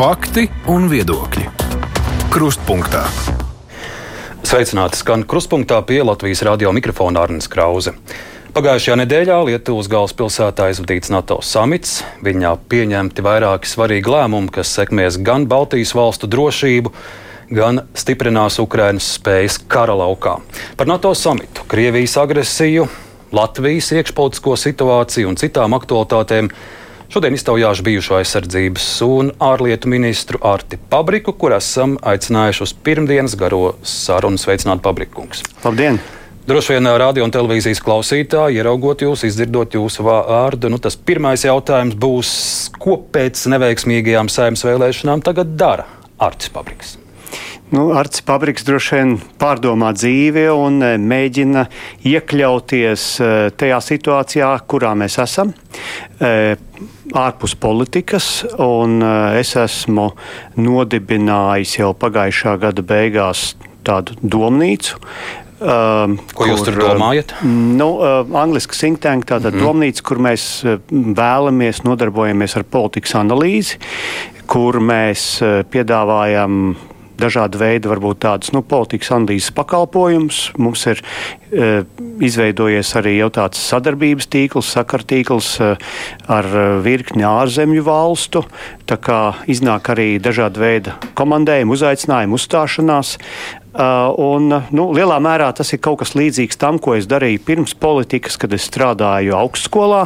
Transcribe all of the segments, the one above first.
Fakti un viedokļi. Krustpunktā. Sveicināti skan krustpunktā pie Latvijas radio mikrofona Arnijas Krause. Pagājušajā nedēļā Lietuvas galvaspilsētā izvadīts NATO samits. Viņā pieņemti vairāki svarīgi lēmumi, kas sekmēs gan Baltijas valstu drošību, gan stiprinās Ukrainas spējas kara laukā. Par NATO samitu, Krievijas agresiju, Latvijas iekšpolitisko situāciju un citām aktualitātēm Šodien iztaujāšu bijušo aizsardzības un ārlietu ministru Arti Pabriku, kur esam aicinājuši uz pirmdienas garo sarunu sveicināt Pabrikungs. Labdien! Droši vien radio un televīzijas klausītāji, ieraugot jūs, izdzirdot jūsu vārdu, nu, tas pirmais jautājums būs, ko pēc neveiksmīgajām saimnes vēlēšanām tagad dara Artis Pabriks? Nu, Arts Pabriks droši vien pārdomā dzīvi un mēģina iekļauties tajā situācijā, kurā mēs esam ārpus politikas, un eh, es esmu nodibinājis jau pagājušā gada beigās tādu domnīcu. Uh, Ko jūs kur, tur domājat? Uh, nu, uh, Angliski think tank, tāda mm. domnīca, kur mēs vēlamies nodarbojamies ar politikas analīzi, kur mēs piedāvājam dažādi veidi, varbūt tādas nu, politikas analīzes pakalpojumus. Mums ir e, izveidojies arī jau tāds sadarbības tīkls, sakartīkls e, ar virkni ārzemju valstu. Tā kā iznāk arī dažādi veidi komandējumi, uzaicinājumi, uzstāšanās. Uh, un, nu, lielā mērā tas ir kaut kas līdzīgs tam, ko es darīju pirms politikas, kad es strādāju augstskolā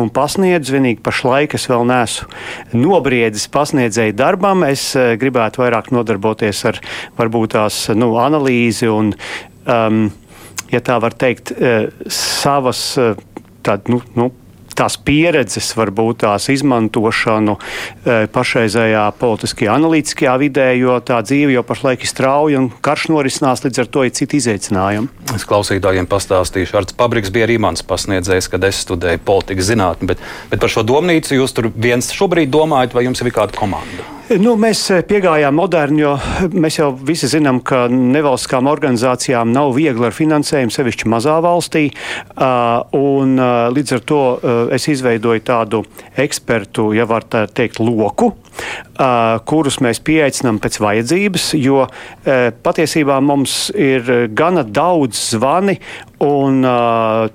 un pasniedzu. Vienīgi pašlaik es vēl neesmu nobriedzis pasniedzēju darbam. Es uh, gribētu vairāk nodarboties ar varbūt tās nu, analīzi un, um, ja tā var teikt, uh, savas. Uh, Tād, nu, nu, tās pieredzes, varbūt tās izmantošanu e, pašreizējā politiskajā, analītiskajā vidē, jo tā dzīve jau pašlaik ir strauja un karš norisinās, līdz ar to ir citi izaicinājumi. Es klausītājiem pastāstīšu, Arts Pabriks bija arī mans pasniedzējs, kad es studēju politikas zinātni, bet, bet par šo domnīcu jūs tur viens šobrīd domājat, vai jums ir kāda komanda? Nu, mēs eh, piegājām moderni, jo mēs jau visi zinām, ka nevalstiskām organizācijām nav viegli ar finansējumu, sevišķi mazā valstī. Un, līdz ar to es izveidoju tādu ekspertu, ja var tā teikt, loku, kurus mēs pieaicinām pēc vajadzības, jo patiesībā mums ir gana daudz zvani un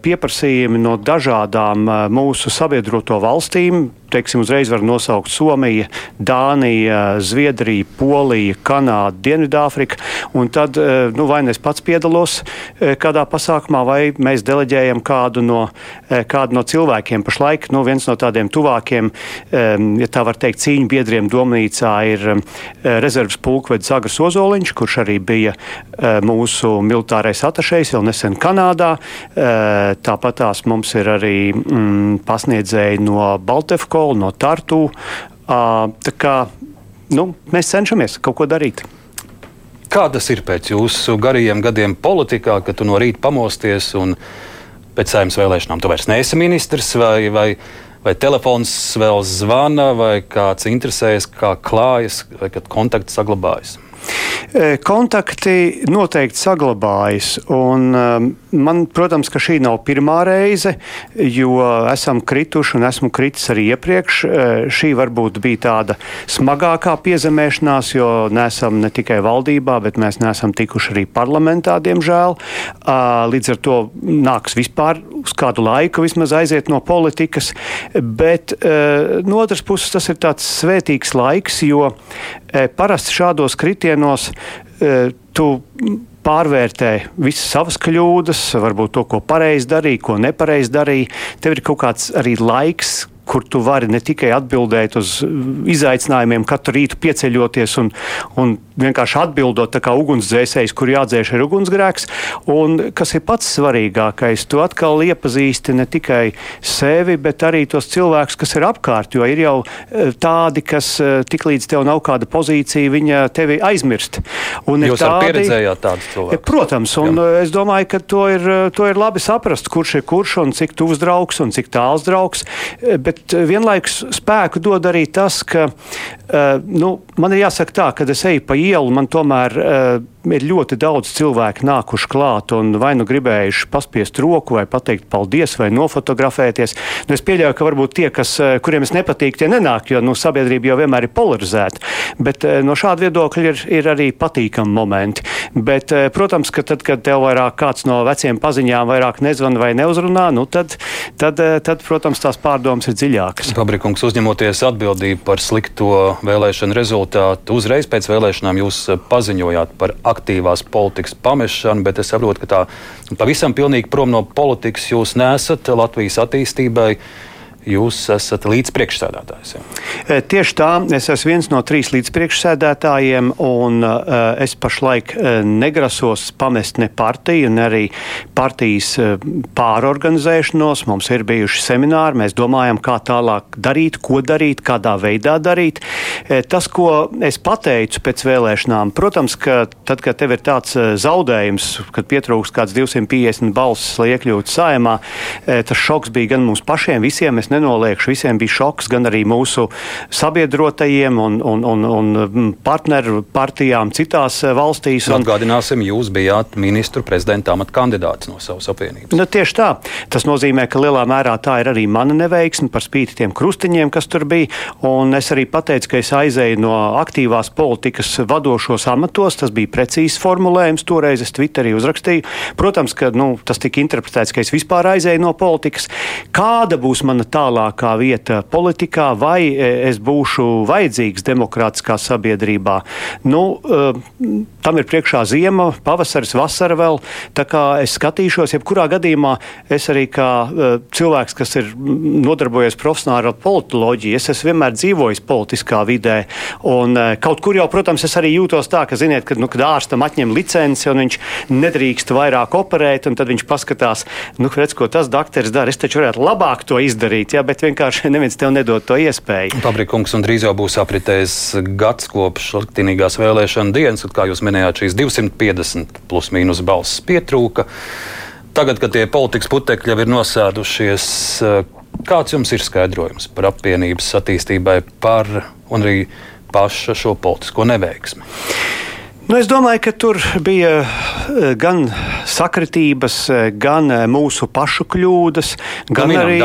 pieprasījumi no dažādām mūsu sabiedroto valstīm teiksim, uzreiz var nosaukt Somija, Dānija, Zviedrija, Polija, Kanāda, Dienvidāfrika. Un tad nu, vai nu es pats piedalos kādā pasākumā, vai mēs deleģējam kādu no, kādu no cilvēkiem. Pašlaik nu, viens no tādiem tuvākiem, ja tā var teikt, cīņu biedriem domnīcā ir rezerves pulkvedis Agars Ozoliņš, kurš arī bija mūsu militārais atašējs vēl nesen Kanādā. Tāpat tās mums ir arī mm, pasniedzēji no Baltefko skolu, no Tartu. Tā kā nu, mēs cenšamies kaut ko darīt. Kā tas ir pēc jūsu garajiem gadiem politikā, kad tu no rīta pamosties un pēc saimnes vēlēšanām tu vairs neesi ministrs vai, vai, vai telefons vēl zvana vai kāds interesējas, kā klājas vai kad kontakts saglabājas? E, kontakti noteikti saglabājas. Un, um, man, protams, ka šī nav pirmā reize, jo esam krituši un esmu kritis arī iepriekš. E, šī varbūt bija tāda smagākā piezemēšanās, jo nesam ne tikai valdībā, bet mēs neesam tikuši arī parlamentā, diemžēl. Līdz ar to nāks vispār uz kādu laiku vismaz aiziet no politikas. Bet e, no otras puses tas ir tāds svētīgs laiks, jo parasti šādos kritienos tu pārvērtē visas savas kļūdas, varbūt to, ko pareizi darīja, ko nepareizi darīja. Tev ir kaut kāds arī laiks, kur tu vari ne tikai atbildēt uz izaicinājumiem, katru rītu pieceļoties un, un vienkārši atbildot kā ugunsdzēsējs, kur jādzēš ir ugunsgrēks. Un kas ir pats svarīgākais, tu atkal iepazīsti ne tikai sevi, bet arī tos cilvēkus, kas ir apkārt. Jo ir jau e, tādi, kas e, tiklīdz tev nav kāda pozīcija, viņa tevi aizmirst. Un Jūs tādi, pieredzējāt tādus cilvēkus? Protams, un Jā. es domāju, ka to ir, to ir labi saprast, kurš ir kurš un cik tuvs draugs un cik tāls draugs. Bet bet eh, vienlaikus spēku dod arī tas, ka uh, nu, man ir jāsaka tā, ka es eju pa ielu, man tomēr uh, ir ļoti daudz cilvēku nākuši klāt un vai nu gribējuši paspiest roku, vai pateikt paldies, vai nofotografēties. Nu, es pieļauju, ka varbūt tie, kas, kuriem es nepatīk, tie nenāk, jo nu, sabiedrība jau vienmēr ir polarizēta. Bet uh, no šāda viedokļa ir, ir arī patīkami momenti. Bet, uh, protams, ka tad, kad tev vairāk kāds no veciem paziņām vairāk nezvana vai neuzrunā, nu, tad, tad, uh, tad, protams, tās pārdomas ir dziļākas. Fabrikungs uzņemoties atbildību par slikto vēlēšanu rezultātu, uzreiz pēc vēlēšanām jūs paziņojāt par aktīvās politikas pamešanu, bet es saprotu, ka tā pavisam pilnīgi prom no politikas jūs nesat Latvijas attīstībai jūs esat līdzpriekšsēdētājs. Ja? E, tieši tā, es esmu viens no trīs līdzpriekšsēdētājiem, un uh, es pašlaik uh, negrasos pamest ne partiju, ne arī partijas pārorganizēšanos. Mums ir bijuši semināri, mēs domājam, kā tālāk darīt, ko darīt, kādā veidā darīt. Tas, ko es pateicu pēc vēlēšanām, protams, ka tad, kad tev ir tāds zaudējums, kad pietrūks kāds 250 balsis, lai iekļūtu saimā, tas šoks bija gan mums pašiem, visiem. Mēs nenoliekšu, visiem bija šoks, gan arī mūsu sabiedrotajiem un, un, un, un mm, partneru partijām citās eh, valstīs. Un, Atgādināsim, jūs bijāt ministru prezidenta amata kandidāts no savas apvienības. Nu, tieši tā. Tas nozīmē, ka lielā mērā tā ir arī mana neveiksme par spīti tiem krustiņiem, kas tur bija. Un es arī pateicu, ka es aizēju no aktīvās politikas vadošos amatos. Tas bija precīzs formulējums. Toreiz es Twitterī uzrakstīju. Protams, ka nu, tas tika interpretēts, ka es vispār aizēju no politikas. Kāda būs mana tā tālākā vieta politikā, vai e, es būšu vajadzīgs demokrātiskā sabiedrībā. Nu, e, tam ir priekšā ziema, pavasaris, vasara vēl. Tā kā es skatīšos, jebkurā gadījumā es arī kā e, cilvēks, kas ir nodarbojies profesionāli ar politoloģiju, es esmu vienmēr dzīvojis politiskā vidē. Un kaut kur jau, protams, es arī jūtos tā, ka, ziniet, kad, nu, kad ārstam atņem licenci un viņš nedrīkst vairāk operēt, un tad viņš paskatās, nu, redz, ko tas dakteris dara. Es taču varētu labāk to izdarīt jā, bet vienkārši neviens tev nedod to iespēju. Fabrikungs un drīz jau būs apritējis gads kopš liktenīgās vēlēšana dienas, kad, kā jūs minējāt, šīs 250 plus mīnus balss pietrūka. Tagad, kad tie politikas putekļi jau ir nosēdušies, kāds jums ir skaidrojums par apvienības attīstībai par un arī paša šo politisko neveiksmi? Nu, es domāju, ka tur bija eh, gan sakritības, eh, gan eh, mūsu pašu kļūdas, gan nu, arī.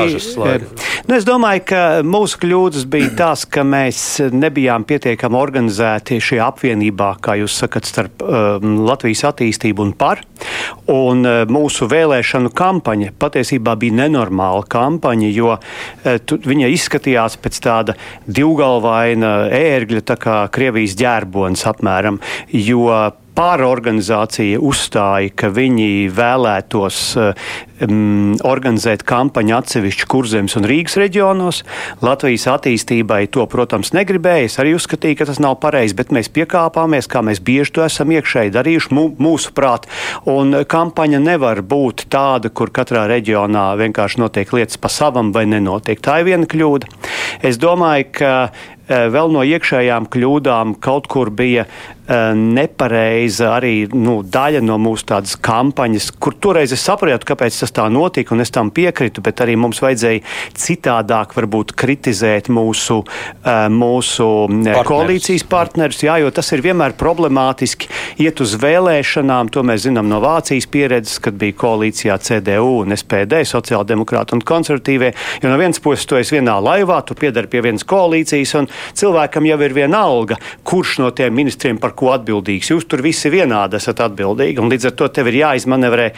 Nu, es domāju, ka mūsu kļūdas bija tās, ka mēs nebijām pietiekami organizēti šajā apvienībā, kā jūs sakat, starp um, Latvijas attīstību un par. Un uh, mūsu vēlēšanu kampaņa patiesībā bija nenormāla kampaņa, jo uh, tu, viņa izskatījās pēc tāda divgalvaina ērgļa, tā kā Krievijas ģērbonis apmēram. Jo pārorganizācija uzstāja, ka viņi vēlētos um, organizēt kampaņu atsevišķu kurzemes un Rīgas reģionos. Latvijas attīstībai to, protams, negribēja. Es arī uzskatīju, ka tas nav pareizi, bet mēs piekāpāmies, kā mēs bieži to esam iekšēji darījuši mūsu prāt. Un kampaņa nevar būt tāda, kur katrā reģionā vienkārši notiek lietas pa savam vai nenotiek. Tā ir viena kļūda. Es domāju, ka Eh, vēl no iekšējām kļūdām kaut kur bija nepareiza arī nu, daļa no mūsu tādas kampaņas, kur toreiz es sapratu, kāpēc tas tā notika, un es tam piekritu, bet arī mums vajadzēja citādāk varbūt kritizēt mūsu, eh, mūsu partners. koalīcijas partnerus, jā, jo tas ir vienmēr problemātiski iet uz vēlēšanām, to mēs zinām no Vācijas pieredzes, kad bija koalīcijā CDU un SPD, sociāldemokrāti un konservatīvie, jo no vienas puses tu esi vienā laivā, tu piedari pie vienas koalīcijas, un cilvēkam jau ir viena alga, kurš no tiem ministriem par ko atbildīgs. Jūs tur visi vienādi esat atbildīgi, un līdz ar to tev ir jāizmanevrē,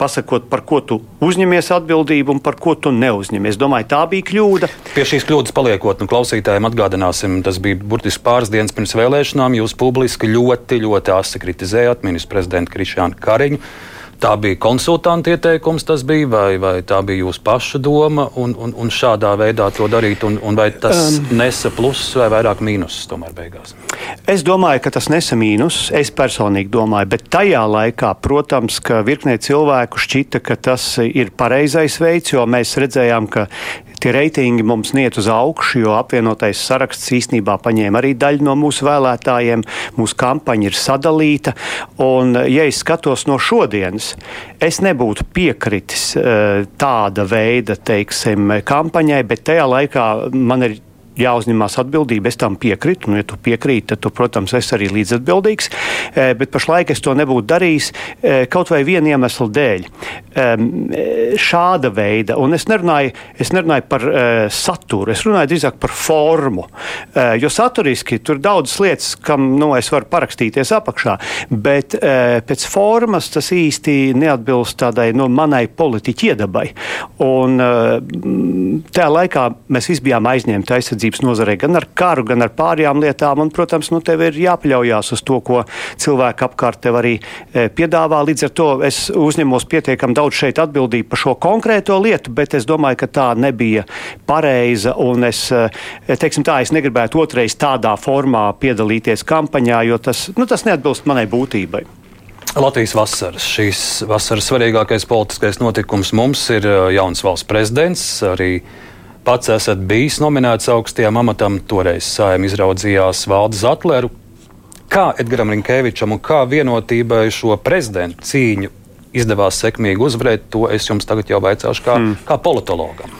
pasakot, par ko tu uzņemies atbildību un par ko tu neuzņemies. Domāju, tā bija kļūda. Pie šīs kļūdas paliekot, nu, klausītājiem atgādināsim, tas bija burtiski pāris dienas pirms vēlēšanām. Jūs publiski ļoti, ļoti asi kritizējāt ministru prezidentu Krišānu Kariņu tā bija konsultanta ieteikums, tas bija, vai, vai tā bija jūsu paša doma, un, un, un šādā veidā to darīt, un, un vai tas um, nesa plusus vai vairāk mīnusus tomēr beigās? Es domāju, ka tas nesa mīnusus. Es personīgi domāju, bet tajā laikā, protams, ka virknē cilvēku šķita, ka tas ir pareizais veids, jo mēs redzējām, ka tie reitingi mums niet uz augšu, jo apvienotais saraksts īstenībā paņēma arī daļu no mūsu vēlētājiem. Mūsu kampaņa ir sadalīta. Un, ja es skatos no šodienas, es nebūtu piekritis uh, tāda veida teiksim, kampaņai, bet tajā laikā man ir jāuzņemās atbildība. Es tam piekrītu, un, ja tu piekrīti, tad, tu, protams, es arī līdzatbildīgs. Bet pašlaik es to nebūtu darījis kaut vai viena iemesla dēļ. Šāda veida, un es nerunāju, es nerunāju par saturu, es runāju drīzāk par formu. Jo saturiski tur ir daudzas lietas, kam nu, es varu parakstīties apakšā, bet pēc formas tas īsti neatbilst tādai nu, manai politiķi iedabai. Un tajā laikā mēs visi bijām aizņemti aizsardzības aizsardzības nozarei, gan ar karu, gan ar pārējām lietām. Un, protams, nu, tev ir jāpaļaujas uz to, ko cilvēki apkārt tev arī e, piedāvā. Līdz ar to es uzņemos pietiekami daudz šeit atbildību par šo konkrēto lietu, bet es domāju, ka tā nebija pareiza. Un es, e, teiksim tā, es negribētu otrais tādā formā piedalīties kampaņā, jo tas, nu, tas neatbilst manai būtībai. Latvijas vasaras. Šīs vasaras svarīgākais politiskais notikums mums ir e, jauns valsts prezidents. Arī Pats esat bijis nominēts augstajam amatam, toreiz saimē izraudzījās Valdes Zatleru. Kā Edgars Rinkevičam un kā vienotībai šo prezidentu cīņu izdevās sekmīgi uzvarēt, to es jums tagad jau vaicāšu kā, mm. kā politologam.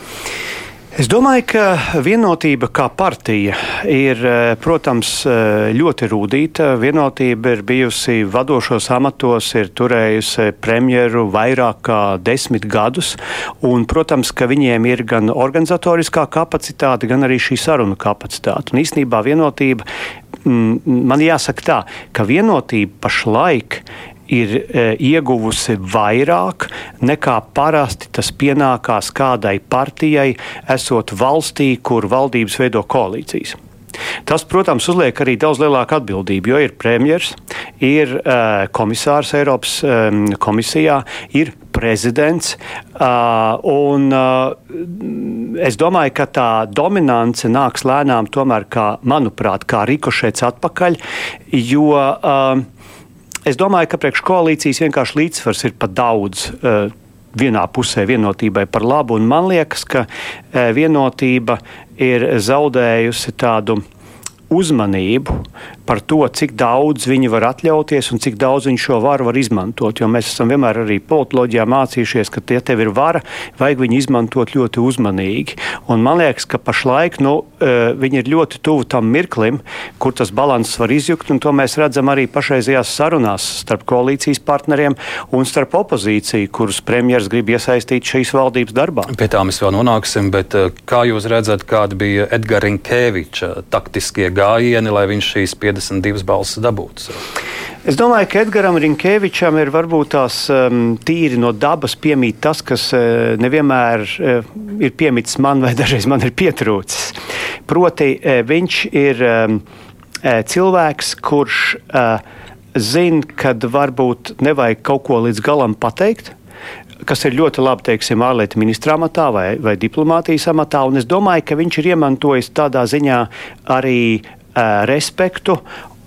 Es domāju, ka vienotība kā partija ir, eh, protams, eh, ļoti rūtīta. Vienotība ir bijusi vadošos amatos, ir turējusi premjeru vairāk kā desmit gadus. Un, protams, ka viņiem ir gan organizatoriskā kapacitāte, gan arī šī sarunu kapacitāte. Un īstenībā vienotība, mm, man jāsaka tā, ka vienotība pašlaik ir e, ieguvusi vairāk nekā parasti tas pienākās kādai partijai, esot valstī, kur valdības veido koalīcijas. Tas, protams, uzliek arī daudz lielāku atbildību, jo ir premjerministrs, ir uh, komisārs Eiropas um, komisijā, ir prezidents. Uh, un, uh, es domāju, ka tā dominance nāks lēnām, tomēr, kā, manuprāt, kā rikošēts atpakaļ, jo uh, Es domāju, ka priekš koalīcijas vienkārši līdzsvars ir pa daudz. Uh, vienā pusē vienotībai par labu, un man liekas, ka uh, vienotība ir zaudējusi tādu uzmanību par to, cik daudz viņi var atļauties un cik daudz viņi šo varu var izmantot. Jo mēs esam vienmēr arī politoloģijā mācījušies, ka tie tev ir vara, vajag viņu izmantot ļoti uzmanīgi. Un man liekas, ka pašlaik nu, e, viņi ir ļoti tuvu tam mirklim, kur tas balanss var izjukt, un to mēs redzam arī pašreizajās sarunās starp koalīcijas partneriem un starp opozīciju, kurus premjeras grib iesaistīt šīs valdības darbā. Pie tā mēs vēl nonāksim, bet e, kā jūs redzat, kāda bija Edgars Rinkeviča taktiskie gājieni, lai viņš šīs 52 balsis dabūtu? Es domāju, ka Edgars Rinkevičam ir varbūt tās um, tīri no dabas piemīt tas, kas uh, nevienmēr uh, ir piemīts man, vai dažreiz man ir pietrūcis. Proti, uh, viņš ir um, uh, cilvēks, kurš uh, zina, kad varbūt nevajag kaut ko līdz galam pateikt kas ir ļoti labi, teiksim, ārlietu ministra amatā vai, vai diplomātijas amatā. Es domāju, ka viņš ir iemantojis tādā ziņā arī uh, respektu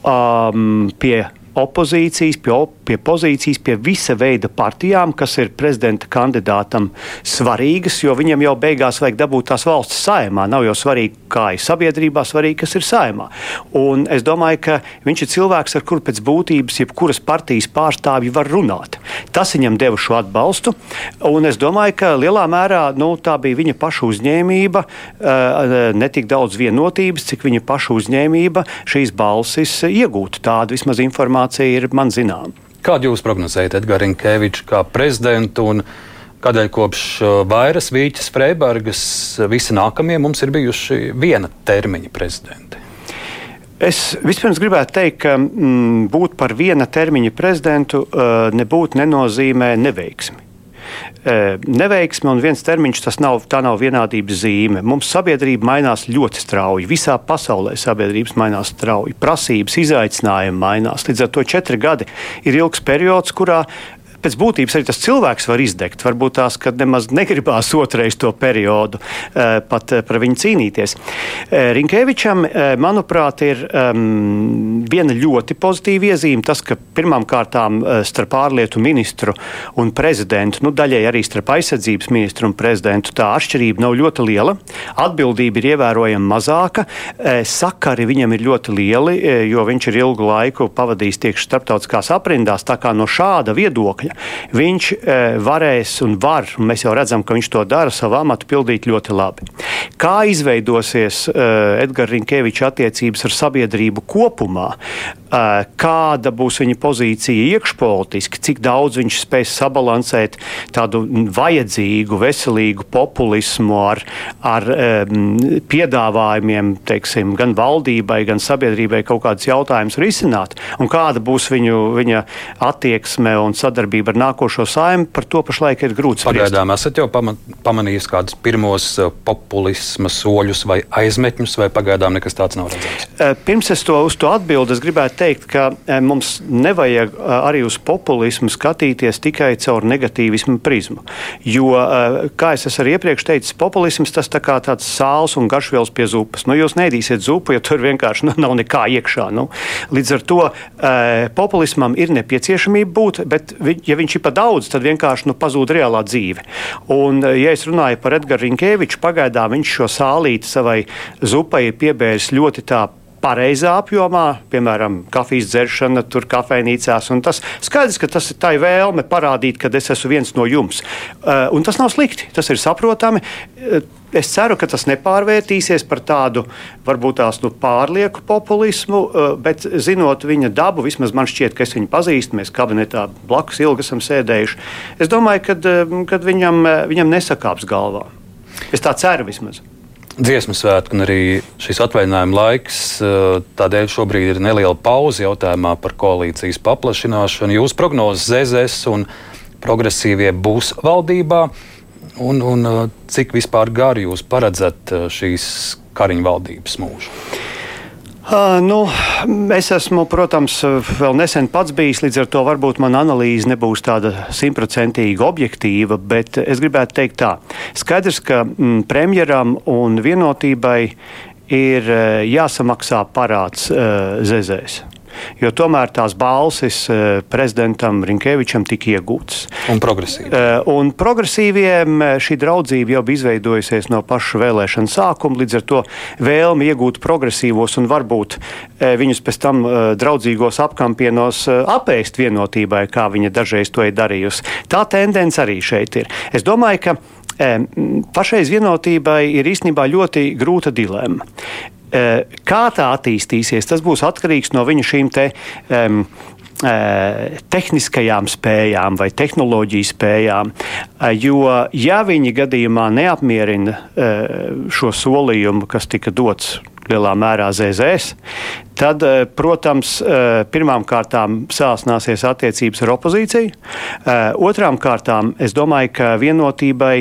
um, pie opozīcijas, pie, pie pozīcijas, pie visa veida partijām, kas ir prezidenta kandidātam svarīgas, jo viņam jau beigās vajag dabūt tās valsts saimā. Nav jau svarīgi, kā ir sabiedrībā, svarīgi, kas ir saimā. Un es domāju, ka viņš ir cilvēks, ar kuru pēc būtības jebkuras partijas pārstāvji var runāt. Tas viņam deva šo atbalstu, un es domāju, ka lielā mērā nu, tā bija viņa paša uzņēmība, eh, ne tik daudz vienotības, cik viņa paša uzņēmība šīs balsis iegūt. Tāda vismaz informācija ir man zināma. Kādu jūs prognozējat Edgars Rinkevičs kā prezidentu? Kādēļ kopš uh, Vairas Vīķas Freibergas uh, visi nākamie mums ir bijuši viena termiņa prezidenti? Es vispirms gribētu teikt, ka mm, būt par viena termiņa prezidentu uh, nebūtu nenozīmē neveiksmi. Neveiksme un viens termiņš tas nav, nav vienādības zīme. Mums sabiedrība mainās ļoti strauji. Visā pasaulē sabiedrības mainās strauji. Prasības, izaicinājumi mainās. Līdz ar to četri gadi ir ilgs periods, kurā pēc būtības arī tas cilvēks var izdegt. Varbūt tās, ka nemaz negribās otrais to periodu uh, pat uh, par viņu cīnīties. Uh, Rinkēvičam, manuprāt, ir um, viena ļoti pozitīva iezīme. Tas, ka pirmām kārtām starp ārlietu ministru un prezidentu, nu daļai arī starp aizsardzības ministru un prezidentu, tā atšķirība nav ļoti liela. Atbildība ir ievērojami mazāka. Sakari viņam ir ļoti lieli, jo viņš ir ilgu laiku pavadījis tieši starptautiskās aprindās. Tā kā no šāda viedokļa. Viņš e, varēs un var, un mēs jau redzam, ka viņš to dara, savu amatu pildīt ļoti labi. Kā izveidosies e, Edgars Rinkeviča attiecības ar sabiedrību kopumā, e, kāda būs viņa pozīcija iekšpolitiski, cik daudz viņš spēs sabalansēt tādu vajadzīgu, veselīgu populismu ar, ar um, piedāvājumiem, teiksim, gan valdībai, gan sabiedrībai kaut kādus jautājumus risināt, un kāda būs viņu, viņa attieksme un sadarbība ar nākošo saimnu, par to pašlaik ir grūti spriest. Pagaidām esat jau pamanījis kādus pirmos uh, populisma soļus vai aizmetņus, vai pagaidām nekas tāds nav redzams? Uh, pirms es to uz to atbildu, es gribētu teikt, ka uh, mums nevajag arī uz populismu skatīties tikai caur negatīvismu prizmu. Jo, kā es arī iepriekš teicu, populisms tas tā kā tāds sāls un garšvielas pie zupas. Nu, jūs nedīsiet zupu, ja tur vienkārši nu, nav nekā iekšā. Nu. Līdz ar to populismam ir nepieciešamība būt, bet, ja viņš ir pa daudz, tad vienkārši nu, pazūd reālā dzīve. Un, ja es runāju par Edgars Rinkēviču, pagaidām viņš šo sālīti savai zupai ir piebēris ļoti tā pareizā apjomā, piemēram, kafijas dzeršana, tur kafejnīcās. Tas skaidrs, ka tas ir tā vēlme parādīt, ka es esmu viens no jums. Uh, un tas nav slikti, tas ir saprotami. Uh, es ceru, ka tas nepārvērtīsies par tādu varbūt tās nu, pārlieku populismu, uh, bet zinot viņa dabu, vismaz man šķiet, ka es viņu pazīstu. Mēs kabinetā blakus ilgi esam sēdējuši. Es domāju, ka viņam, viņam nesakāps galvā. Es tā ceru vismaz dziesmu svētku un arī šis atvaļinājuma laiks. Eh, tādēļ šobrīd ir neliela pauze jautājumā par koalīcijas paplašināšanu. Jūsu prognozes ZZS un progresīvie būs valdībā, un, un eh, cik vispār gari jūs paredzat eh, šīs Kariņu valdības mūžu? Uh, nu, es esmu, protams, vēl nesen pats bijis, līdz ar to varbūt mana analīze nebūs tāda simtprocentīgi objektīva, bet es gribētu teikt tā. Skaidrs, ka mm, premjeram un vienotībai ir jāsamaksā parāds uh, zezēs jo tomēr tās balsis eh, prezidentam Rinkevičam tika iegūtas. Un progresīvi. Eh, un progresīviem eh, šī draudzība jau bija izveidojusies no paša vēlēšana sākuma, līdz ar to vēlmi iegūt progresīvos un varbūt viņus pēc tam draudzīgos apkampienos apēst vienotībai, kā viņa dažreiz to ir darījusi. Tā tendence arī šeit ir. Es domāju, ka pašreiz vienotībai ir īstenībā ļoti grūta dilemma. Eh, kā tā attīstīsies, tas būs atkarīgs no viņa šīm te. Um, tehniskajām spējām vai tehnoloģiju spējām. Jo, ja viņi gadījumā neapmierina šo solījumu, kas tika dots lielā mērā ZZS, tad, protams, pirmām kārtām sāsnāsies attiecības ar opozīciju. Otrām kārtām, es domāju, ka vienotībai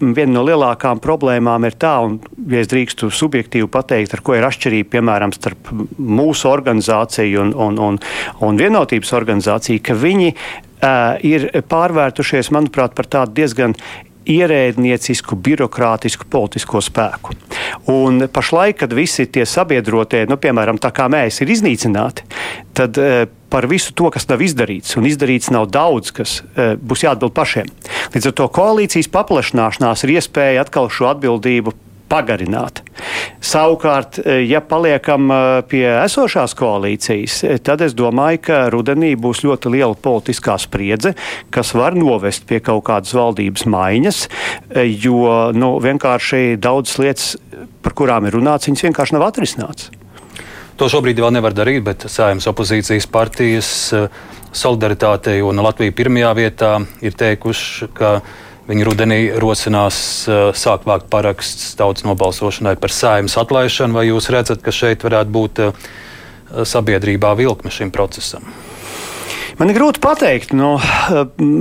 viena no lielākām problēmām ir tā, un, ja es drīkstu subjektīvi pateikt, ar ko ir atšķirība piemēram starp mūsu organizāciju un, un, un, un vienotības organizāciju, ka viņi uh, ir pārvērtušies, manuprāt, par tādu diezgan ierēdniecisku, birokrātisku politisko spēku. Un pašlaik, kad visi tie sabiedrotie, nu, piemēram, tā kā mēs, ir iznīcināti, tad e, par visu to, kas nav izdarīts, un izdarīts nav daudz, kas e, būs jāatbild pašiem. Līdz ar to koalīcijas paplašināšanās ir iespēja atkal šo atbildību pagarināt. Savukārt, e, ja paliekam e, pie esošās koalīcijas, tad es domāju, ka rudenī būs ļoti liela politiskā spriedze, kas var novest pie kaut kādas valdības maiņas, jo nu, vienkārši daudzas lietas, par kurām ir runāts, viņas vienkārši nav atrisināts. To šobrīd vēl nevar darīt, bet Sējums opozīcijas partijas solidaritātei un Latvija pirmajā vietā ir teikuši, ka Viņi rudenī rosinās uh, sākt vākt parakstus tautas nobalsošanai par saimas atlaišanu, vai jūs redzat, ka šeit varētu būt uh, sabiedrībā vilkme šim procesam? Man ir grūti pateikt, nu,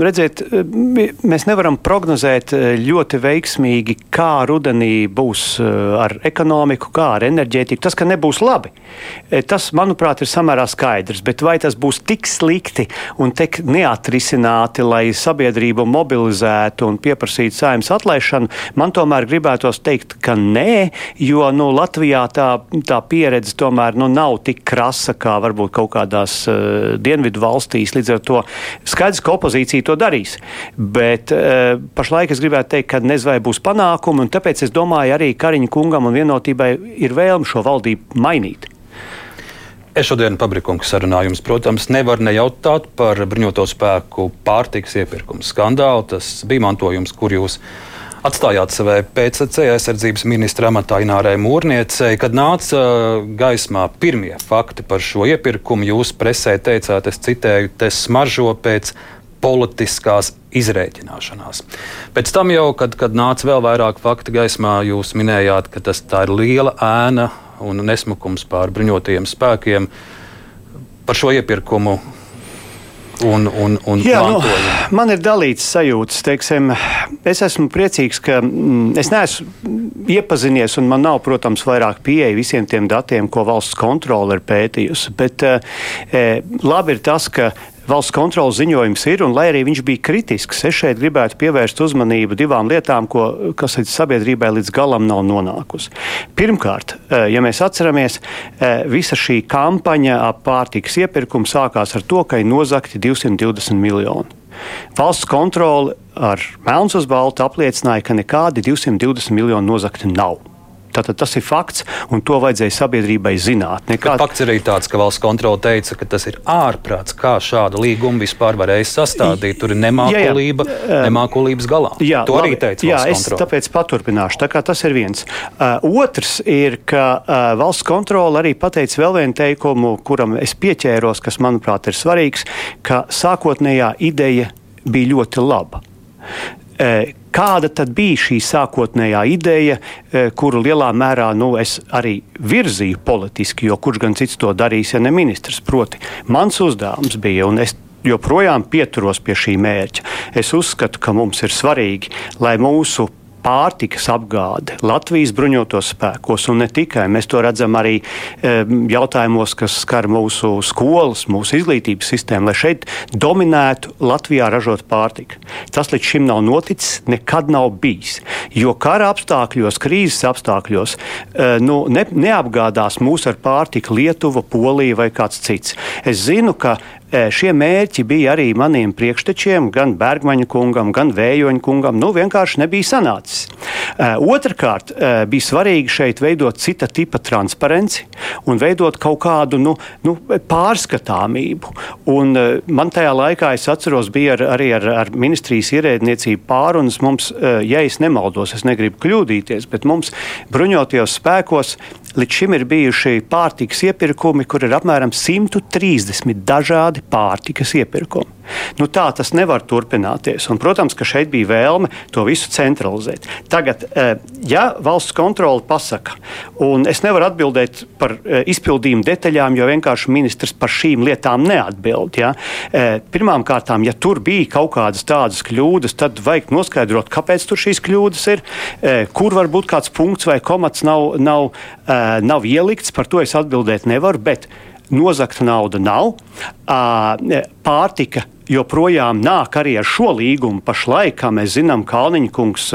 redziet, mēs nevaram prognozēt ļoti veiksmīgi, kā rudenī būs ar ekonomiku, kā ar enerģētiku. Tas, ka nebūs labi, tas, manuprāt, ir samērā skaidrs. Bet vai tas būs tik slikti un tik neatrisināti, lai sabiedrību mobilizētu un pieprasītu saimnes atlaišanu, man tomēr gribētos teikt, ka nē, jo nu, Latvijā tā, tā pieredze tomēr nu, nav tik krasa kā varbūt kaut kādās uh, dienvidu valstīs darīs. Līdz ar to skaidrs, ka opozīcija to darīs. Bet uh, pašlaik es gribētu teikt, ka nezinu, vai būs panākumi, un tāpēc es domāju, arī Kariņa kungam un vienotībai ir vēlme šo valdību mainīt. Es šodien pabrikunku sarunājums, protams, nevar nejautāt par bruņoto spēku pārtiks iepirkumu skandālu. Tas bija mantojums, kur jūs atstājāt savai PCC aizsardzības ministra amatā Inārai Mūrniecei. Kad nāca gaismā pirmie fakti par šo iepirkumu, jūs presē teicāt, es citēju, te smaržo pēc politiskās izrēķināšanās. Pēc tam, jau, kad, kad nāca vēl vairāk faktu gaismā, jūs minējāt, ka tas ir liela ēna un nesmukums pār bruņotajiem spēkiem par šo iepirkumu. Un, un, un Jā, nu, man ir dalīts sajūtas. Teiksim, es esmu priecīgs, ka mm, es neesmu iepazinies, un man nav, protams, vairāk pieeja visiem tiem datiem, ko valsts kontrole ir pētījusi. Bet eh, labi ir tas, ka valsts kontrolas ziņojums ir, un lai arī viņš bija kritisks, es šeit gribētu pievērst uzmanību divām lietām, ko, kas līdz sabiedrībai līdz galam nav nonākusi. Pirmkārt, eh, ja mēs atceramies, eh, visa šī kampaņa ap pārtikas iepirkumu sākās ar to, ka ir nozagti 220 miljoni. Valsts kontrole ar melns uz baltu apliecināja, ka nekādi 220 miljoni nozagti nav. Tātad tas ir fakts, un to vajadzēja sabiedrībai zināt. Nekād... Fakts ir arī tāds, ka valsts kontrole teica, ka tas ir ārprāts, kā šāda līguma vispār varēja sastādīt. Tur ir nemākulība, jā, jā. nemākulības galā. Jā, to labi, arī teica jā, valsts kontrole. Tāpēc paturpināšu. Tā tas ir viens. Uh, otrs ir, ka uh, valsts kontrole arī pateica vēl vienu teikumu, kuram es pieķēros, kas manuprāt ir svarīgs, ka sākotnējā ideja bija ļoti laba. Uh, Kāda tad bija šī sākotnējā ideja, e, kuru lielā mērā nu, es arī virzīju politiski, jo kurš gan cits to darīs, ja ne ministrs? Proti, mans uzdevums bija, un es joprojām pieturos pie šī mērķa. Es uzskatu, ka mums ir svarīgi, lai mūsu pārtikas apgāde Latvijas bruņotos spēkos, un ne tikai. Mēs to redzam arī jautājumos, kas skar mūsu skolas, mūsu izglītības sistēmu, lai šeit dominētu Latvijā ražot pārtiku. Tas līdz šim nav noticis, nekad nav bijis. Jo kara apstākļos, krīzes apstākļos e, nu, ne, neapgādās mūs ar pārtiku Lietuva, Polija vai kāds cits. Es zinu, ka Šie mērķi bija arī maniem priekštečiem, gan Bergmaņa kungam, gan Vējoņa kungam. Nu, vienkārši nebija sanācis. Otrakārt, bija svarīgi šeit veidot cita tipa transparenci un veidot kaut kādu nu, nu, pārskatāmību. Un man tajā laikā, es atceros, bija ar, arī ar, ar ministrijas ierēdniecību pārunas. Mums, ja es nemaldos, es negribu kļūdīties, bet mums bruņotajos spēkos Līdz šim ir bijuši pārtikas iepirkumi, kur ir apmēram 130 dažādi pārtikas iepirkumi. Nu, tā tas nevar turpināties. Un, protams, ka šeit bija vēlme to visu centralizēt. Tagad, eh, ja valsts kontrole pasaka, un es nevaru atbildēt par eh, izpildījumu detaļām, jo vienkārši ministrs par šīm lietām neatbild. Ja? Eh, Pirmkārt, ja tur bija kaut kādas tādas kļūdas, tad vajag noskaidrot, kāpēc tur šīs kļūdas ir, kur varbūt kāds punkts vai komats nav. nav nav ielikts, par to es atbildēt nevaru, bet nozagta nauda nav. Pārtika joprojām nāk arī ar šo līgumu. Pašlaik, kā mēs zinām, Kalniņa kungs,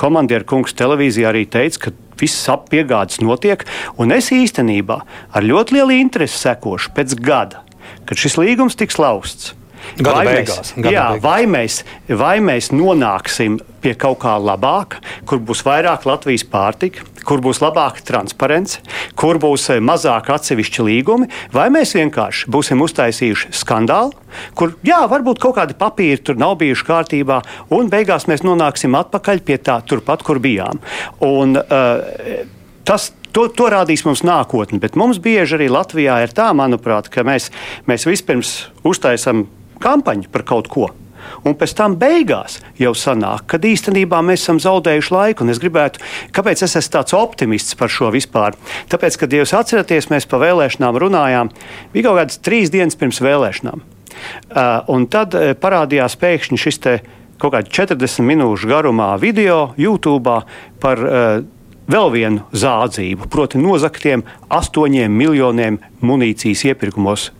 komandieru kungs televīzijā arī teica, ka viss apgādes notiek. Un es īstenībā ar ļoti lielu interesi sekošu pēc gada, kad šis līgums tiks lausts. Gada vai beigās. Mēs, jā, beigās. Vai, mēs, vai mēs nonāksim pie kaut kā labāka, kur būs vairāk Latvijas pārtika, kur būs labāka transparence, kur būs eh, mazāk atsevišķi līgumi, vai mēs vienkārši būsim uztaisījuši skandālu, kur, jā, varbūt kaut kādi papīri tur nav bijuši kārtībā, un beigās mēs nonāksim atpakaļ pie tā, turpat, kur bijām. Un, uh, tas, To, to rādīs mums nākotne, bet mums bieži arī Latvijā ir tā, manuprāt, ka mēs, mēs vispirms uztaisām kampaņu par kaut ko. Un pēc tam beigās jau sanāk, ka īstenībā mēs esam zaudējuši laiku. Es gribētu, kāpēc es esmu tāds optimists par šo vispār? Tāpēc, kad jūs atceraties, mēs par vēlēšanām runājām, bija kaut kādas trīs dienas pirms vēlēšanām. Uh, tad uh, parādījās pēkšņi šis kaut kāds 40 minūšu garumā video YouTube par uh, vēl vienu zādzību, proti, nozaktiem 8 miljoniem munīcijas iepirkumos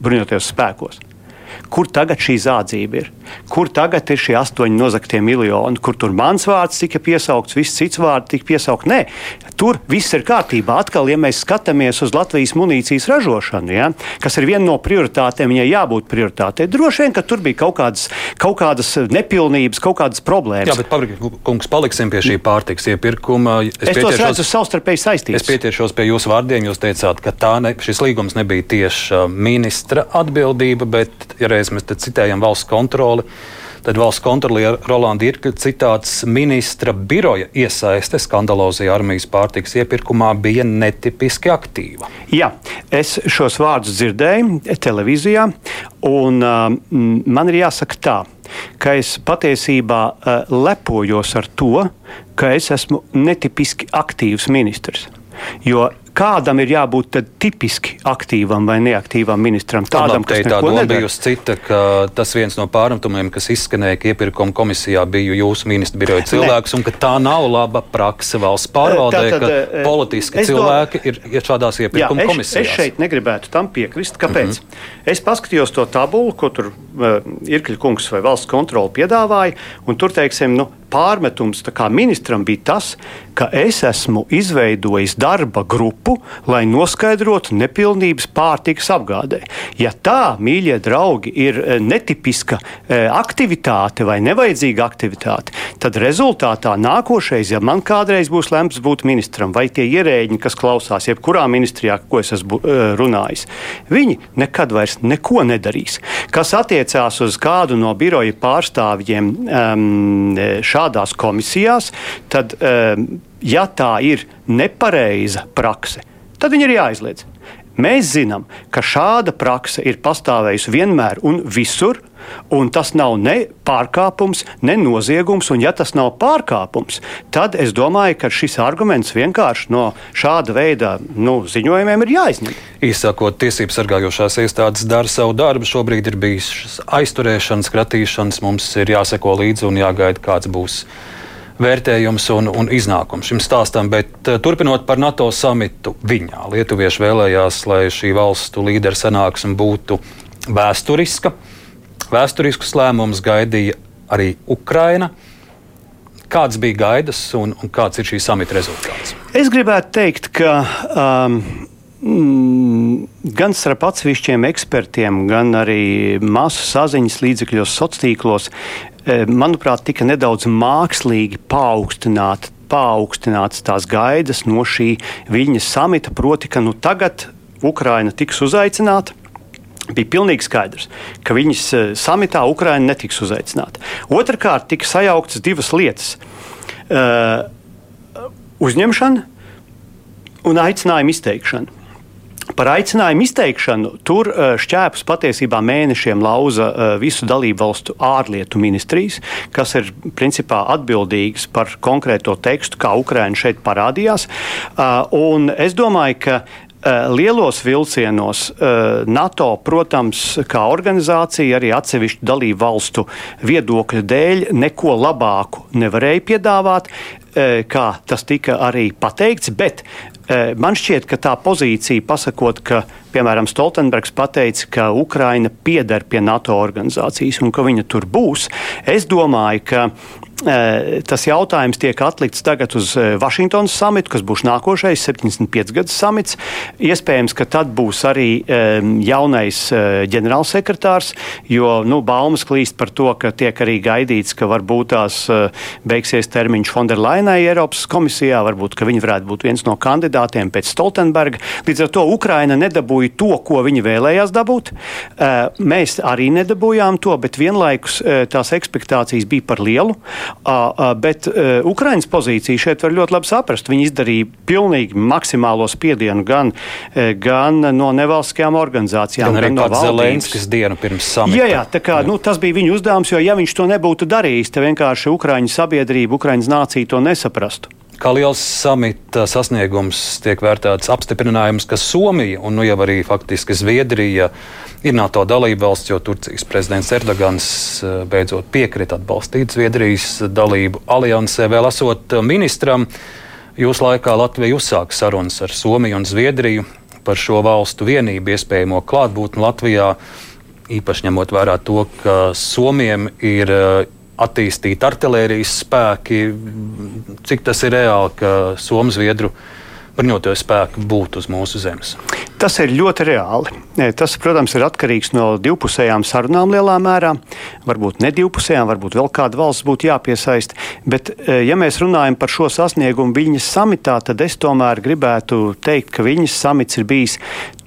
bruņotajos spēkos. Kur tagad šī zādzība ir? Kur tagad ir šie astoņi nozagtie miljoni, kur tur mans vārds tika piesaukts, viss cits vārds tika piesaukts? Nē, tur viss ir kārtībā. Atkal, ja mēs skatāmies uz Latvijas munīcijas ražošanu, ja, kas ir viena no prioritātēm, viņai jābūt prioritātei, droši vien, ka tur bija kaut kādas, kaut kādas nepilnības, kaut kādas problēmas. Jā, bet kungs, paliksim pie šī pārtiks iepirkuma. Es, es to redzu savstarpēji saistīts. Es pieķeršos pie jūsu vārdiem. Jūs teicāt, ka ne, šis līgums nebija tieši ministra atbildība, bet, ja reiz mēs citējam valsts kontroli, tad valsts kontroliera Rolanda Irka citāts ministra biroja iesaiste skandalozajā armijas pārtiks iepirkumā bija netipiski aktīva. Jā, es šos vārdus dzirdēju televīzijā, un uh, man ir jāsaka tā ka es patiesībā uh, lepojos ar to, ka es esmu netipiski aktīvs ministrs. Jo kādam ir jābūt tipiski aktīvam vai neaktīvam ministram. Tādam, kas tā doma bija uz cita, ka tas viens no pārmetumiem, kas izskanēja, ka iepirkuma komisijā bija jūsu ministra biroja cilvēks, ne. un ka tā nav laba prakse valsts pārvaldē, Tātad, ka uh, politiski cilvēki do... ir šādās iepirkuma jā, komisijās. Es šeit negribētu tam piekrist. Kāpēc? Mm -hmm. Es paskatījos to tabulu, ko tur uh, Irkļa kungs vai valsts kontrole piedāvāja, un tur, teiksim, nu, pārmetums ministram bija tas, ka es esmu izveidojis darba grupu, lai noskaidrotu nepilnības pārtikas apgādē. Ja tā, mīļie draugi, ir e, netipiska e, aktivitāte vai nevajadzīga aktivitāte, tad rezultātā nākošais, ja man kādreiz būs lemts būt ministram, vai tie ierēģi, kas klausās jebkurā ministrijā, ko es esmu e, runājis, viņi nekad vairs neko nedarīs. Kas attiecās uz kādu no biroja pārstāvjiem um, šādās komisijās, tad, um, ja tā ir nepareiza prakse, tad viņi ir jāizliedz. Mēs zinām, ka šāda prakse ir pastāvējusi vienmēr un visur, un tas nav ne pārkāpums, ne noziegums. Un, ja tas nav pārkāpums, tad es domāju, ka šis arguments vienkārši no šāda veida nu, ziņojumiem ir jāizņem. Īsākot, tiesību sargājošās iestādes dara savu darbu. Šobrīd ir bijis aizturēšanas, kratīšanas, mums ir jāseko līdzi un jāgaida, kāds būs vērtējums un, un iznākums šim stāstam. Bet uh, turpinot par NATO samitu viņā, Lietuvieši vēlējās, lai šī valstu līderu sanāksme būtu vēsturiska. Vēsturiskus lēmumus gaidīja arī Ukraina. Kāds bija gaidas un, un kāds ir šī samita rezultāts? Es gribētu teikt, ka um, Mm, gan starp atsevišķiem ekspertiem, gan arī masu saziņas līdzekļos, sociālos tīklos, eh, manuprāt, tika nedaudz mākslīgi paaugstināta paaugstināts tās gaidas no šī Viļņas samita, proti, ka nu tagad Ukraina tiks uzaicināta. Bija pilnīgi skaidrs, ka viņas eh, samitā Ukraina netiks uzaicināta. Otrakārt, tika sajauktas divas lietas uh, - uzņemšana un aicinājuma izteikšana. Par aicinājumu izteikšanu tur eh, šķēpus patiesībā mēnešiem lauza eh, visu dalību valstu ārlietu ministrijas, kas ir principā atbildīgas par konkrēto tekstu, kā Ukraina šeit parādījās. Eh, un es domāju, ka Lielos vilcienos NATO, protams, kā organizācija, arī atsevišķu dalību valstu viedokļu dēļ neko labāku nevarēja piedāvāt, kā tas tika arī pateikts, bet Man šķiet, ka tā pozīcija, pasakot, ka, piemēram, Stoltenbergs pateica, ka Ukraina pieder pie NATO organizācijas un ka viņa tur būs, es domāju, ka tas jautājums tiek atlikts tagad uz eh, Vašingtonas samitu, kas būs nākošais 75 gadus samits. Iespējams, ka tad būs arī eh, jaunais ģenerālsekretārs, jo nu, baumas klīst par to, ka tiek arī gaidīts, ka varbūt tās beigsies termiņš Fonderlainai Eiropas komisijā, varbūt, ka viņi varētu būt viens no kandidātiem pēc Stoltenberga. Līdz ar to Ukraina nedabūja to, ko viņi vēlējās dabūt. Mēs arī nedabūjām to, bet vienlaikus tās ekspektācijas bija par lielu. Bet Ukraiņas pozīciju šeit var ļoti labi saprast. Viņi izdarīja pilnīgi maksimālo spiedienu gan, gan no nevalstiskajām organizācijām, gan gan no Zelenskis dienu pirms samita. Jā, jā, tā kā, jā. Nu, tas bija viņa uzdevums, jo ja viņš to nebūtu darījis, tad vienkārši Ukraiņu sabiedrība, Ukraiņas nācija to nesaprastu. Kā liels samita sasniegums tiek vērtēts apstiprinājums, ka Somija un nu jau arī faktiski Zviedrija ir NATO dalība valsts, jo Turcijas prezidents Erdogans eh, beidzot piekrita atbalstīt Zviedrijas dalību aliansē. Vēl esot ministram, jūs laikā Latvija uzsāka sarunas ar Somiju un Zviedriju par šo valstu vienību iespējamo klātbūtni Latvijā. īpaši ņemot vērā to, ka Somijam ir attīstīti artērijas spēki, cik tas ir reāli, ka Somijas Zviedru bruņoto spēku būtu uz mūsu zemes. Tas ir ļoti reāli. Tas, protams, ir atkarīgs no divpusējām sarunām lielā mērā. Varbūt ne divpusējām, varbūt vēl kāda valsts būtu jāpiesaista. Bet, e, ja mēs runājam par šo sasniegumu Viņas samitā, tad es tomēr gribētu teikt, ka Viņas samits ir bijis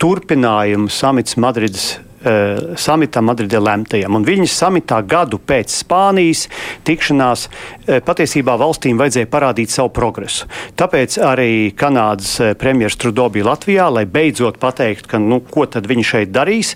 turpinājums samits Madrides uh, samitam Madridē lemtajam. Un viņas samitā gadu pēc Spānijas tikšanās uh, patiesībā valstīm vajadzēja parādīt savu progresu. Tāpēc arī Kanādas uh, premjerministrs Trudeau bija Latvijā, lai beidzot pateikt, ka, nu, ko tad viņi šeit darīs.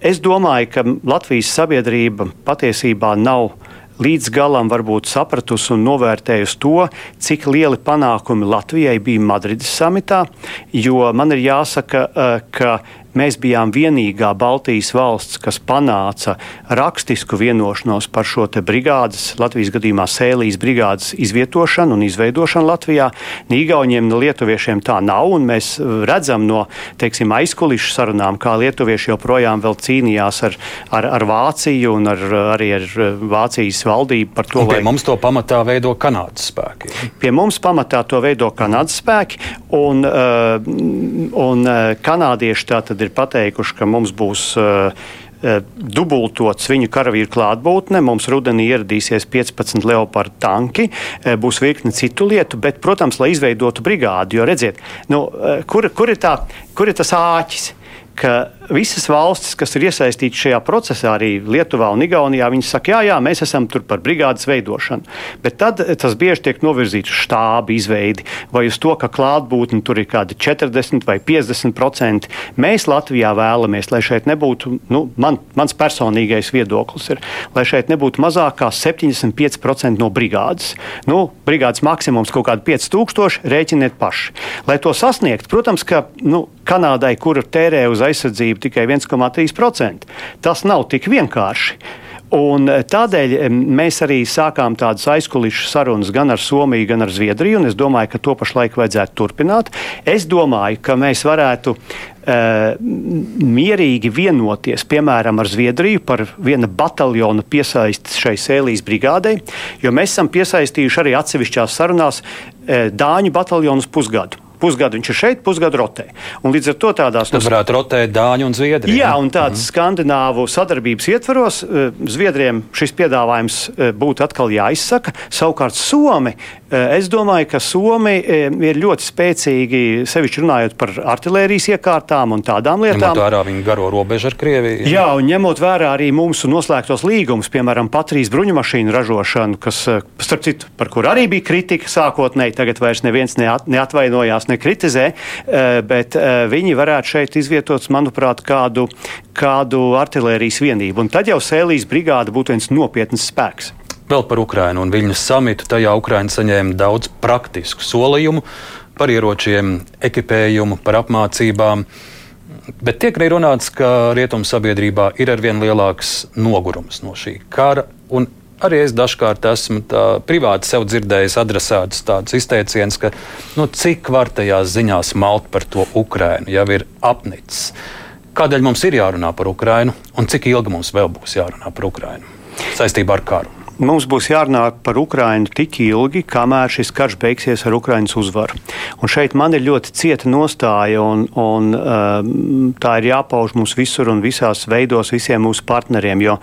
Es domāju, ka Latvijas sabiedrība patiesībā nav līdz galam varbūt sapratusi un novērtējusi to, cik lieli panākumi Latvijai bija Madrides samitā. Jo man ir jāsaka, ka Mēs bijām vienīgā Baltijas valsts, kas panāca rakstisku vienošanos par šo brigādes, Latvijas gadījumā Sēlijas brigādes izvietošanu un izveidošanu Latvijā. Ni Igauniem, ni Lietuviešiem tā nav, un mēs redzam no teiksim, aizkulisku sarunām, kā Lietuvieši joprojām cīnījās ar, ar, ar Vāciju un ar, arī ar Vācijas valdību par to. Un pie vai... mums to pamatā veido Kanādas spēki. Pie mums pamatā to veido Kanādas spēki, un, uh, un uh, kanādieši tātad ir pateikuši, ka mums būs uh, dubultots viņu karavīru klātbūtne. Mums rudenī ieradīsies 15 leopardu tanki, būs virkne citu lietu, bet, protams, lai izveidotu brigādi, jo redziet, nu, kur, kur, ir tā, kur ir tas āķis? ka visas valstis, kas ir iesaistītas šajā procesā, arī Lietuvā un Igaunijā, viņi saka, jā, jā, mēs esam tur par brigādes veidošanu. Bet tad tas bieži tiek novirzīts uz štābu izveidi vai uz to, ka klātbūtne tur ir kādi 40 vai 50 procenti. Mēs Latvijā vēlamies, lai šeit nebūtu, nu, man, mans personīgais viedoklis ir, lai šeit nebūtu mazāk kā 75% no brigādes. Nu, brigādes maksimums kaut kādi 5000, rēķiniet paši. Lai to sasniegt, protams, ka nu, Kanādai, kura tērē uz aizsardzību tikai 1,3%. Tas nav tik vienkārši. Un eh, tādēļ eh, mēs arī sākām tādas aizkulisku sarunas gan ar Somiju, gan ar Zviedriju. Es domāju, ka to pašlaik vajadzētu turpināt. Es domāju, ka mēs varētu Uh, mierīgi vienoties, piemēram, ar Zviedriju par viena bataljona piesaisti šai sēlijas brigādei, jo mēs esam piesaistījuši arī atsevišķās sarunās uh, Dāņu bataljonus pusgadu. Pusgadu viņš ir šeit, pusgadu rotē. Un līdz ar to tādās tas varētu rotēt Dāņu un Zviedriju. Jā, un tādas mm. skandināvu sadarbības ietvaros eh, Zviedriem šis piedāvājums eh, būtu atkal jāizsaka. Savukārt Somi, es domāju, ka Somi ir ļoti spēcīgi, sevišķi runājot par artilērijas iekārtām un tādām lietām. Ņemot vērā viņu garo robežu ar Krieviju. Jā, un ņemot vērā arī mūsu noslēgtos līgumus, piemēram, Patrijas bruņumašīnu ražošanu, kas, starp citu, par kur arī bija kritika sākotnēji, tagad vairs neviens neat, neatvainojās nekritizē, eh, bet eh, viņi varētu šeit izvietot, manuprāt, kādu, kādu artilērijas vienību. Un tad jau Sēlijas brigāde būtu viens nopietns spēks. Vēl par Ukrajinu un Viņas samitu. Tajā Ukraina saņēma daudz praktisku solījumu par ieročiem, ekipējumu, par apmācībām. Bet tiek arī runāts, ka rietumu sabiedrībā ir arvien lielāks nogurums no šī kara. Arī es dažkārt esmu privāti sev dzirdējis adresētus tādus izteicienus, ka nu, cik var tajās ziņās malt par to Ukrainu, jau ir apnicis. Kādēļ mums ir jārunā par Ukrainu un cik ilgi mums vēl būs jārunā par Ukrainu saistībā ar karu? Mums būs jārunā par Ukrajinu tik ilgi, kamēr šis karš beigsies ar Ukraiņas uzvaru. Un šeit man ir ļoti cieta nostāja, un, un um, tā ir jāpauž mums visur un visās veidos visiem mūsu partneriem. Jo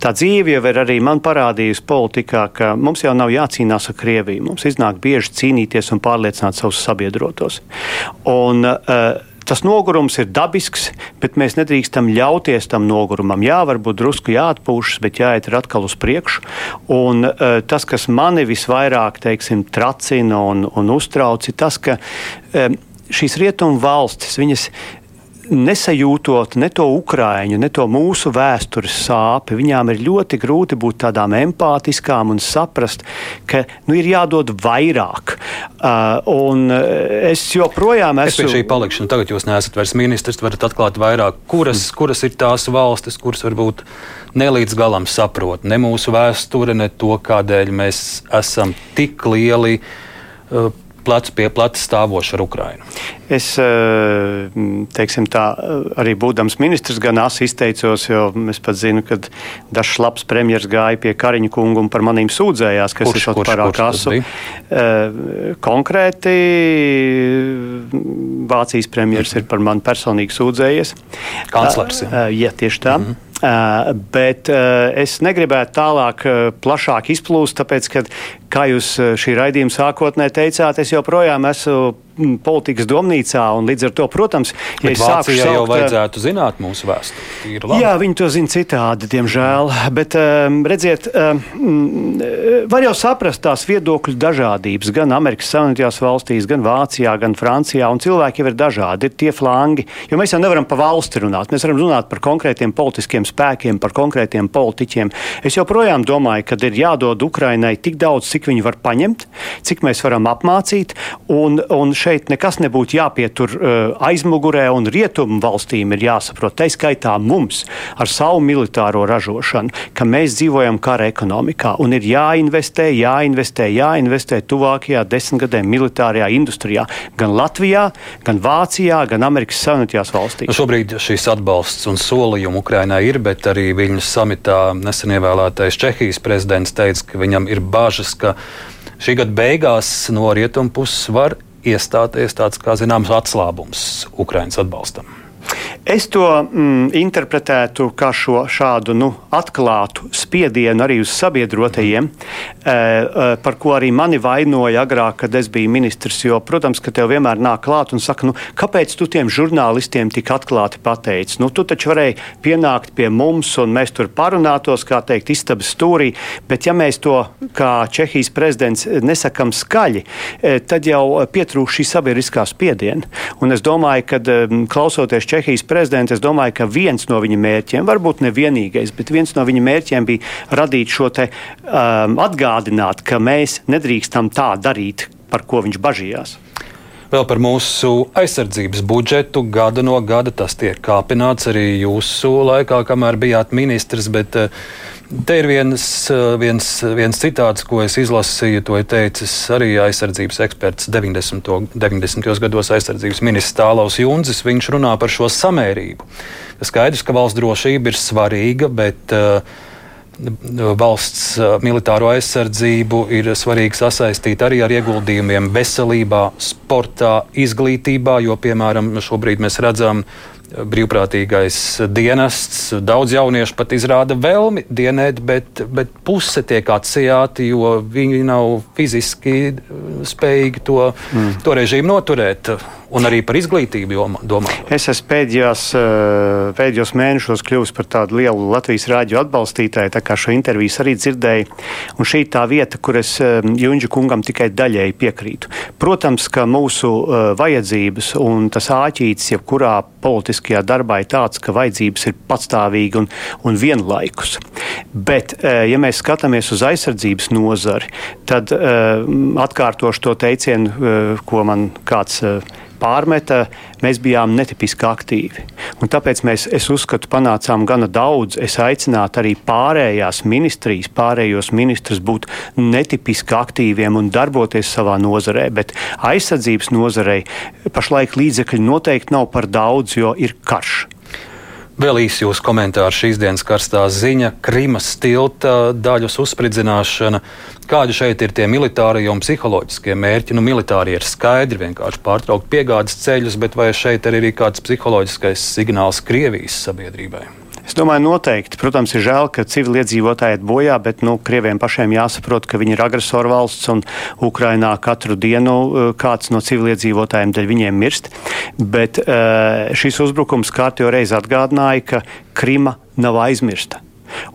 tā dzīve jau ir arī man parādījusi politikā, ka mums jau nav jācīnās ar Krieviju. Mums iznāk bieži cīnīties un pārliecināt savus sabiedrotos. Un, uh, Tas nogurums ir dabisks, bet mēs nedrīkstam ļauties tam nogurumam. Jā, varbūt drusku jāatpūšas, bet jāiet atkal uz priekšu. Un, uh, tas, kas mani visvairāk teiksim, tracina un, un uztrauc, ir tas, ka um, šīs rietumu valstis, viņas nesajūtot ne to ukrāņu, ne to mūsu vēstures sāpi, viņām ir ļoti grūti būt tādām empātiskām un saprast, ka nu, ir jādod vairāk. Uh, es joprojām esmu. Es pie šī palikšana, tagad jūs neesat vairs ministrs, varat atklāt vairāk, kuras, mm. kuras ir tās valstis, kuras varbūt nelīdz galam saprot ne mūsu vēsture, ne to, kādēļ mēs esam tik lieli. Uh, plecu pie pleca stāvoši ar Ukrajinu? Es, teiksim, tā, arī būdams ministrs, gan asi izteicos, jo es pat zinu, ka dažs labs premjeras gāja pie Kariņa kungu un par manīm sūdzējās, ka kurš, es esmu pārāk asu. Konkrēti Vācijas premjeras ir par mani personīgi sūdzējies. Kanclers. Jā, ja, tieši tā. Mm -hmm. Uh, bet uh, es negribētu tālāk, uh, plašāk izplūst, tāpēc, ka, kā jūs šī raidījuma sākotnē teicāt, es joprojām esmu politikas domnīcā. Līdz ar to, protams, ja es sāku saukt, jau vajadzētu zināt mūsu vēsturi. Jā, viņi to zina citādi, diemžēl. Bet, um, redziet, um, var jau saprast tās viedokļu dažādības gan Amerikas Savienotajās valstīs, gan Vācijā, gan Francijā. Un cilvēki jau ir dažādi, ir tie flangi. Jo mēs jau nevaram pa valsti runāt. Mēs varam runāt par konkrētiem politiskiem spēkiem, par konkrētiem politiķiem. Es joprojām domāju, ka ir jādod Ukrainai tik daudz, cik viņi var paņemt, cik mēs varam apmācīt. Un, un šeit nekas nebūtu jāpietur uh, aizmugurē, un rietumu valstīm ir jāsaprot, tā skaitā mums ar savu militāro ražošanu, ka mēs dzīvojam kara ekonomikā un ir jāinvestē, jāinvestē, jāinvestē tuvākajā desmitgadē militārajā industrijā gan Latvijā, gan Vācijā, gan Amerikas Savienotajās valstīs. Nu šobrīd šīs atbalsts un solījumi Ukrainai ir, bet arī Viņas samitā nesen ievēlētais Čehijas prezidents teica, ka viņam ir bažas, ka šī gada beigās no rietumu puses var iestāties tāds, kā zināms, atslābums Ukraiņas atbalstam. Es to mm, interpretētu kā šo šādu nu, atklātu spiedienu arī uz sabiedrotajiem, e, par ko arī mani vainoja agrāk, kad es biju ministrs. Jo, protams, ka tev vienmēr nāk klāt un saka, nu, kāpēc tu tiem žurnālistiem tik atklāti pateici? Nu, tu taču varēji pienākt pie mums un mēs tur parunātos, kā teikt, istabas stūrī, bet ja mēs to, kā Čehijas prezidents, nesakam skaļi, tad jau pietrūkst šī sabiedriskā spiediena. Un es domāju, ka klausoties Čehijas prezidents, prezidenta, es domāju, ka viens no viņa mērķiem, varbūt ne vienīgais, bet viens no viņa mērķiem bija radīt šo te, um, atgādināt, ka mēs nedrīkstam tā darīt, par ko viņš bažījās. Vēl par mūsu aizsardzības budžetu. Gada no gada tas tiek kāpināts arī jūsu laikā, kamēr bijāt ministrs. Bet, uh, Te ir viens, viens, viens citāts, ko es izlasīju. To ir teicis arī aizsardzības eksperts 90. 90. gados aizsardzības ministrs Tālaus Junzis. Viņš runā par šo samērību. Skaidrs, ka valsts drošība ir svarīga, bet uh, valsts militāro aizsardzību ir svarīgi sasaistīt arī ar ieguldījumiem veselībā, sportā, izglītībā, jo, piemēram, šobrīd mēs redzam, ka brīvprātīgais dienests. Daudz jauniešu pat izrāda vēlmi dienēt, bet, bet puse tiek atsijāti, jo viņi nav fiziski spējīgi to, mm. to režīmu noturēt un arī par izglītību domājot? Es esmu pēdējos, eh, pēdējos mēnešos kļuvis par tādu lielu Latvijas rādio atbalstītāju, tā kā šo interviju arī dzirdēju. Un šī ir tā vieta, kur es eh, Junģa kungam tikai daļēji piekrītu. Protams, ka mūsu uh, vajadzības un tas āķītis, jebkurā politiskajā darbā, ir tāds, ka vajadzības ir patstāvīgi un, un vienlaikus. Bet, ja mēs skatāmies uz aizsardzības nozari, tad atkārtošu to teicienu, ko man kāds pārmeta, mēs bijām netipiski aktīvi. Un tāpēc mēs, es uzskatu, panācām gana daudz. Es aicinātu arī pārējās ministrijas, pārējos ministrus būt netipiski aktīviem un darboties savā nozarē. Bet aizsardzības nozarei pašlaik līdzekļi noteikti nav par daudz, jo ir karš. Vēl īsi jūsu komentārs šīs dienas karstā ziņa - Krimas tilta daļas uzspridzināšana. Kādi šeit ir tie militārie un psiholoģiskie mērķi? Nu, militārie ir skaidri vienkārši pārtraukt piegādes ceļus, bet vai šeit arī ir kāds psiholoģiskais signāls Krievijas sabiedrībai? Es domāju, noteikti. Protams, ir žēl, ka civiliedzīvotāji iet bojā, bet nu, Krieviem pašiem jāsaprot, ka viņi ir agresoru valsts un Ukrainā katru dienu uh, kāds no civiliedzīvotājiem dēļ viņiem mirst. Bet uh, šis uzbrukums kārtīgi reiz atgādināja, ka Krima nav aizmirsta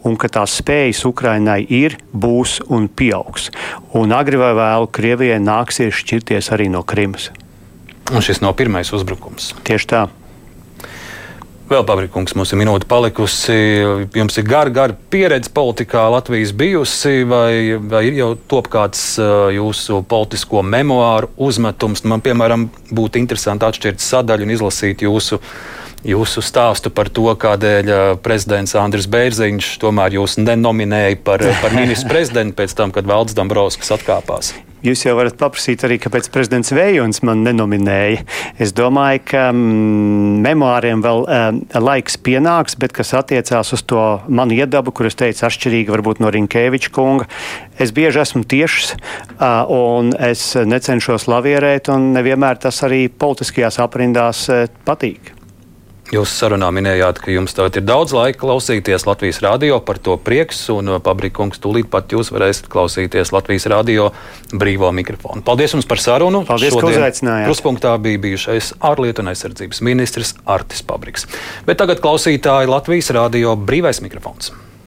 un ka tās spējas Ukrainai ir, būs un pieaugs. Un agri vai vēlu Krievijai nāksies šķirties arī no Krimas. Un šis nav pirmais uzbrukums. Tieši tā. Vēl pabrikungs, mums ir minūte palikusi. Jums ir gara, gara pieredze politikā Latvijas bijusi, vai, vai ir jau top kāds jūsu politisko memoāru uzmetums? Man, piemēram, būtu interesanti atšķirt sadaļu un izlasīt jūsu, jūsu stāstu par to, kādēļ prezidents Andris Bērziņš tomēr jūs nenominēja par, par ministru prezidentu pēc tam, kad Valdis Dombrovskis atkāpās. Jūs jau varat paprasīt arī, kāpēc prezidents Vējons man nenominēja. Es domāju, ka mm, memoāriem vēl um, laiks pienāks, bet kas attiecās uz to manu iedabu, kur es teicu atšķirīgi varbūt no Rinkēviča kunga, es bieži esmu tiešs uh, un es necenšos lavierēt, un nevienmēr tas arī politiskajās aprindās uh, patīk. Jūs sarunā minējāt, ka jums tagad ir daudz laika klausīties Latvijas radio, par to prieks, un uh, Pabrikungs tūlīt pat jūs varēsiet klausīties Latvijas radio brīvo mikrofonu. Paldies jums par sarunu. Paldies, Šodien ka uzaicinājāt. Kruspunktā bija bijušais ārlietu un aizsardzības ministrs Artis Pabriks. Bet tagad klausītāji Latvijas radio brīvais mikrofons.